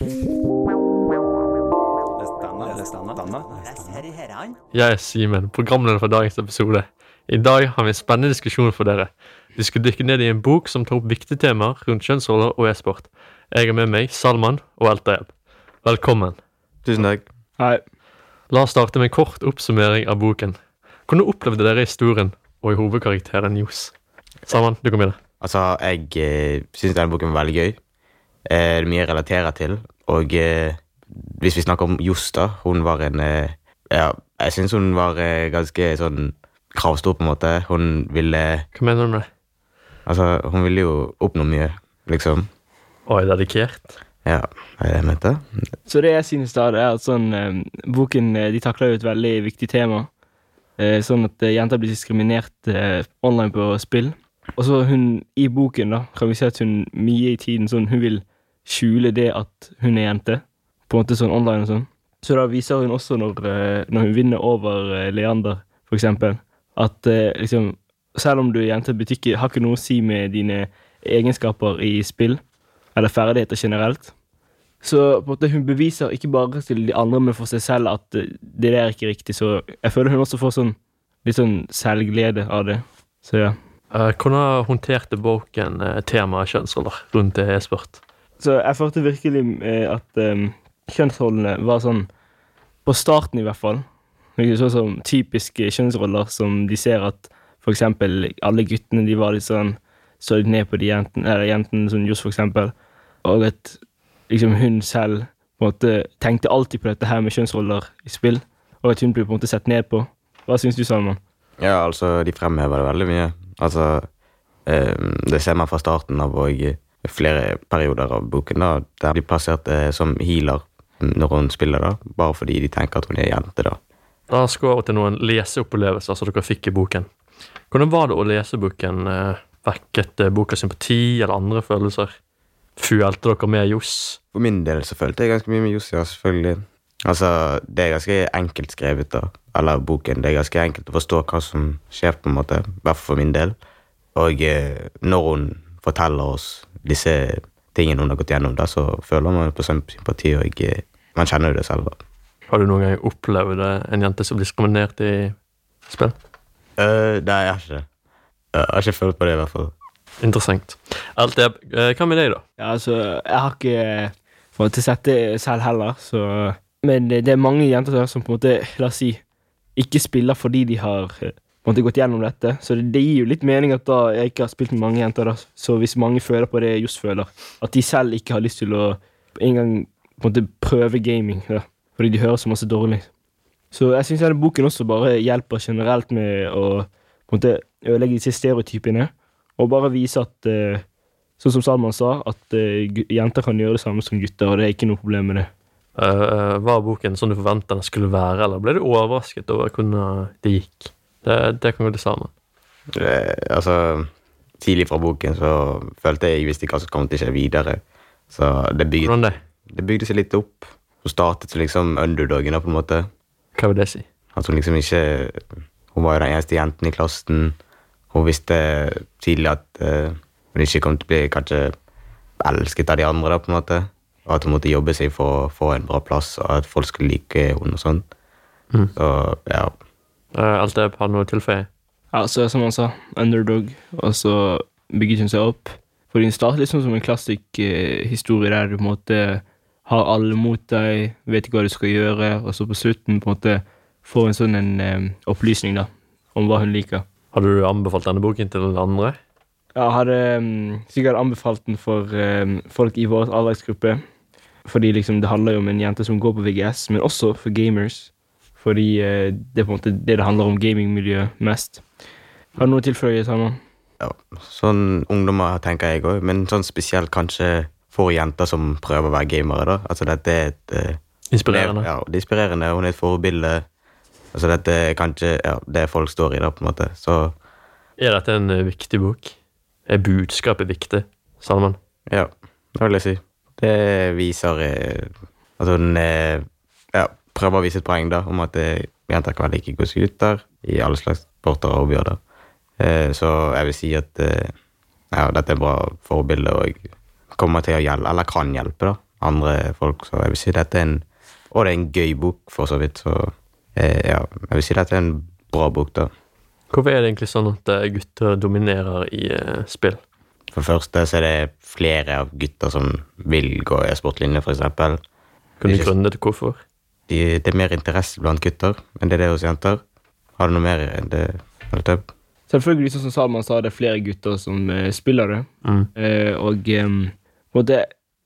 Jeg er Simen, programleder for dagens episode. I dag har vi en spennende diskusjon for dere. Vi skal dykke ned i en bok som tar opp viktige temaer rundt kjønnsroller og e-sport. Jeg har med meg Salman og Eltaeb. Velkommen. Tusen takk. Hei. La oss starte med en kort oppsummering av boken. Hvordan opplevde dere historien og i hovedkarakteren Johs? Salman, du kan begynne. Altså, jeg eh, syns denne boken var veldig gøy. Eh, det er mye jeg relaterer til. Og eh, hvis vi snakker om Josta, hun var en eh, Ja, jeg syns hun var eh, ganske sånn kravstor, på en måte. Hun ville Hva mener du med det? Altså, hun ville jo oppnå mye, liksom. Oi, dedikert. Ja, jeg er det jeg mente? Så det jeg synes da, det er at sånn eh, Boken eh, de takler jo et veldig viktig tema. Eh, sånn at eh, jenter blir diskriminert eh, online på spill. Og så hun i boken, da, kan vi se at hun mye i tiden sånn Hun vil skjule det at hun er jente. På en måte sånn online og sånn. Så da viser hun også når, eh, når hun vinner over eh, Leander, for eksempel, at eh, liksom Selv om du er jente, betyr ikke, har ikke noe å si med dine egenskaper i spill, eller ferdigheter generelt. Så på en måte hun beviser ikke bare til de andre, men for seg selv at det der er ikke riktig. Så jeg føler hun også får sånn litt sånn selvglede av det. Så ja. Hvordan håndterte boken temaet kjønnsroller rundt e-sport? Så jeg følte virkelig eh, at um, kjønnsrollene var sånn På starten, i hvert fall. Sånn som typiske kjønnsroller som de ser at for eksempel alle guttene de var litt sånn Så litt ned på de jentene, eller jentene som Johs, for eksempel. Og at liksom hun selv på en måte tenkte alltid på dette her med kjønnsroller i spill. Og at hun ble på en måte sett ned på. Hva syns du, Salman? Ja, altså, de fremhever det veldig mye. Altså, eh, det ser man fra starten av og flere perioder av boken, da, der de plassert eh, som healer når hun spiller, da, bare fordi de tenker at hun er jente, da. Da skal vi over til noen leseopplevelser som dere fikk i boken. Hvordan var det å lese boken? Eh, Vekket boka sympati eller andre følelser? Følte dere med Johs? For min del så følte jeg ganske mye med Johs, ja, selvfølgelig. Altså, det er ganske enkelt skrevet, da. Eller boken. Det er ganske enkelt å forstå hva som skjer, på en måte. I hvert fall for min del. Og eh, når hun forteller oss disse tingene hun har gått gjennom, da, så føler man på sånn sympati, og jeg, man kjenner jo det selv, da. Har du noen gang opplevd eh, en jente som blir diskriminert i spill? Uh, nei, jeg har ikke det. Jeg har ikke følt på det, i hvert fall. Interessant. Alteb, eh, hva med deg, da? Ja, altså, jeg har ikke fått til sett det selv heller, så Men det, det er mange jenter som på en måte, la oss si, ikke spiller fordi de har en måte gått gjennom dette. Så det, det gir jo litt mening at da jeg ikke har spilt med mange jenter, da. Så hvis mange føler på det Johs føler, at de selv ikke har lyst til å engang på en måte prøve gaming, da. Fordi de hører så masse dårlig. Så jeg syns denne boken også bare hjelper generelt med å på en måte ødelegge disse stereotypene. Og bare vise at eh, Sånn som Salman sa, at eh, jenter kan gjøre det samme som gutter, og det er ikke noe problem med det. Uh, var boken sånn du forventa den skulle være, eller ble du overrasket over hvordan det gikk? Det, det kan gå til sammen. Det, altså, tidlig fra boken så følte jeg jeg visste hva som kom til å skje videre. Så det bygde, Hvordan det? det bygde seg litt opp. Hun startet som liksom underdogen, på en måte. Hva vil det si? At hun liksom ikke Hun var jo den eneste jenten i klassen. Hun visste tidlig at uh, hun ikke kom til å bli kanskje elsket av de andre, da, på en måte. Og at hun måtte jobbe seg for å få en bra plass, og at folk skulle like henne og sånn. Mm. Så ja. Uh, Alteb, har du noe å tilføye? Ja, så som han sa, underdog, og så bygget hun seg opp. For hun startet liksom som en klassisk eh, historie der du på en måte har alle mot deg, vet ikke hva du skal gjøre, og så på slutten på en måte får en sånn en eh, opplysning da, om hva hun liker. Hadde du anbefalt denne boken til den andre? Jeg hadde um, sikkert anbefalt den for um, folk i vår aldersgruppe, fordi liksom det handler jo om en jente som går på VGS, men også for gamers, fordi eh, det er på en måte det det handler om gamingmiljøet mest. Har du noe å tilføye, Salman? ja. Sånn ungdommer tenker jeg òg, men sånn spesielt kanskje for jenter som prøver å være gamere, da. Altså dette er et Uh, Inspirerende. Ja, det er inspirerende. Hun er et forbilde. Altså dette er kanskje ja, det folk står i, da, på en måte. Så Er dette en uh, viktig bok? Er budskapet viktig? Salman? ja, det vil jeg si. Det viser uh, At hun eh, ja, prøver å vise et poeng da, om at eh, jenter kan være like gode som gutter i alle slags sporter og hobbyer. Eh, så jeg vil si at eh, ja, dette er bra forbilde og kommer til å hjelpe, eller kan hjelpe, da, andre folk, så jeg vil si dette er en Og det er en gøy bok, for så vidt, så eh, ja, jeg vil si dette er en bra bok, da. Hvorfor er det egentlig sånn at eh, gutter dominerer i spill? For det første så er det flere av gutter som vil gå e-sportlinje, for eksempel. Kan du grunne til hvorfor? De, det er mer interesse blant gutter enn det er det hos jenter. Har du noe mer enn det? Selvfølgelig, sånn som Salman sa, det er flere gutter som uh, spiller det. Mm. Uh, og um, på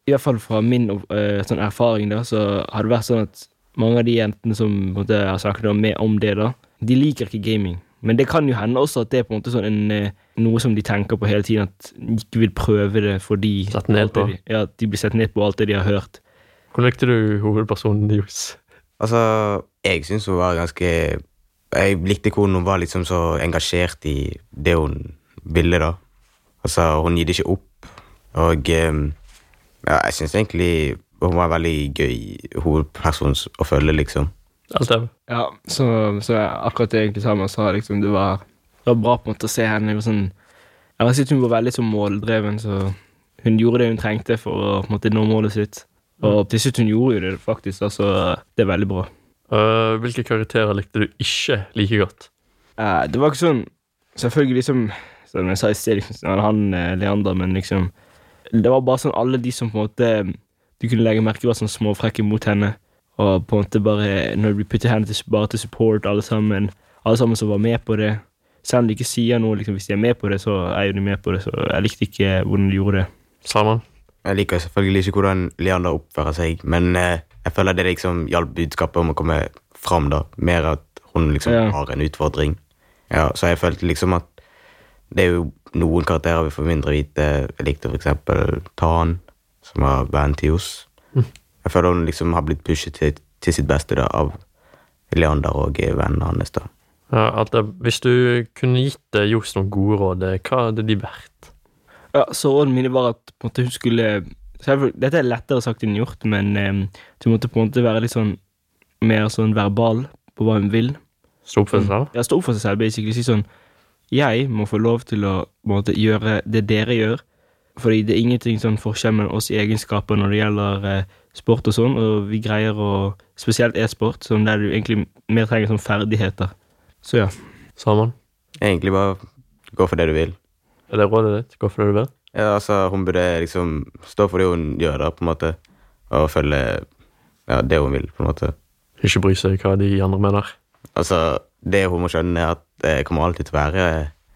i hvert fall fra min uh, sånn erfaring, da, så har det vært sånn at mange av de jentene som måtte, har snakket med om det, da, de liker ikke gaming. Men det kan jo hende også at det er på en måte sånn en, noe som de tenker på hele tiden, at de ikke vil prøve det fordi Sett ned på? De, ja, de blir sett ned på alt det de har hørt. Hvordan likte du hovedpersonen Jus? Altså, jeg syns hun var ganske Jeg likte hvordan hun var liksom så engasjert i det hun ville, da. Altså, hun gir det ikke opp. Og um, ja, jeg syns egentlig hun var en veldig gøy hovedperson å følge, liksom. Alt det. Ja, så, så akkurat det egentlig sammen sa, liksom, det var, det var bra på en måte å se henne. Sånn, jeg si at hun var veldig så måldreven, så hun gjorde det hun trengte for å på en måte, nå målet sitt. Og til slutt hun gjorde jo det faktisk, så altså, det er veldig bra. Uh, hvilke karakterer likte du ikke like godt? Uh, det var ikke sånn Selvfølgelig, liksom Som jeg sa i sted, liksom, han Leander, men liksom det var bare sånn alle de som på en måte du kunne legge merke var sånn småfrekke mot henne. Og på en måte bare Når du putter henne til, bare til support, alle sammen Alle sammen som var med på det. Selv om de ikke sier noe, liksom, hvis de er med på det, så er jo de med på det. Så jeg likte ikke hvordan de gjorde det. Salman? Jeg liker selvfølgelig ikke hvordan Leander oppfører seg, men eh, jeg føler det liksom hjalp budskapet om å komme fram, da. Mer at hun liksom ja. har en utfordring. Ja, så jeg følte liksom at det er jo noen karakterer vi får mindre vite. Jeg likte eksempel Tan, som var vennen til oss. Mm. Jeg føler hun liksom har blitt pushet til, til sitt beste da, av Leander og vennene hans. da. Ja, hvis du kunne gitt Johs noen gode råd, hva hadde de vært? Ja, så Rådene mine var at på en måte, hun skulle Dette er lettere sagt enn gjort, men eh, du måtte på en måte være litt sånn mer sånn verbal på hva hun vil. Stå opp for seg selv? Ja, stå opp for seg selv, basically. Si sånn jeg må få lov til å måte, gjøre det dere gjør. Fordi det er ingenting sånn forskjell mellom oss i egenskaper når det gjelder eh, sport og sånn, og vi greier å Spesielt e-sport, sånn der du egentlig mer trenger sånn ferdigheter. Så ja. Sammen? Egentlig bare gå for det du vil. Er det rådet ditt? Hvorfor er det vil? Ja, altså, hun burde liksom stå for det hun gjør, da, på en måte, og følge ja, det hun vil, på en måte. Ikke bry seg hva de andre mener? Altså, det hun må skjønne, er at det kommer alltid til å være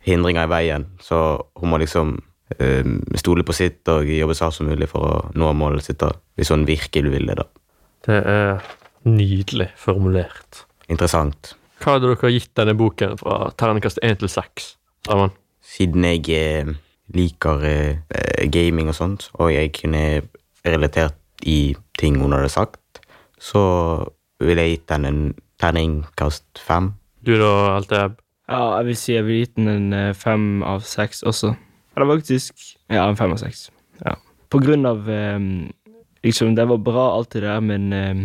hindringer i veien. Så hun må liksom øh, stole på sitt og jobbe så hardt som mulig for å nå målet sitt, da, hvis hun virkelig vil det. da. Det er nydelig formulert. Interessant. Hva hadde dere gitt denne boken fra terningkast 1 til 6? Sammen? Siden jeg eh, liker eh, gaming og sånt, og jeg kunne relatert i ting hun hadde sagt, så ville jeg gitt den en terningkast fem. Du da, Alteb? Ja, jeg vil si jeg ville gitt den en eh, fem av seks også. Eller faktisk Ja, en fem av seks. Ja. På grunn av um, Liksom, det var bra, alt det der, men um,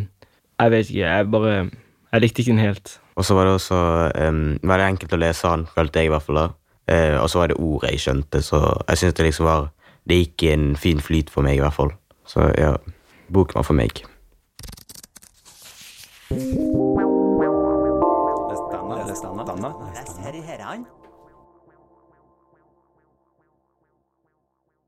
jeg vet ikke. Jeg bare Jeg likte ikke den helt. Og så var det også um, veldig enkelt å lese den, følte jeg i hvert fall. da. Uh, og så var det ordet jeg skjønte, så jeg syns det liksom var Det gikk en fin flyt for meg, i hvert fall. Så ja, boken var for meg. Les denne. Les denne.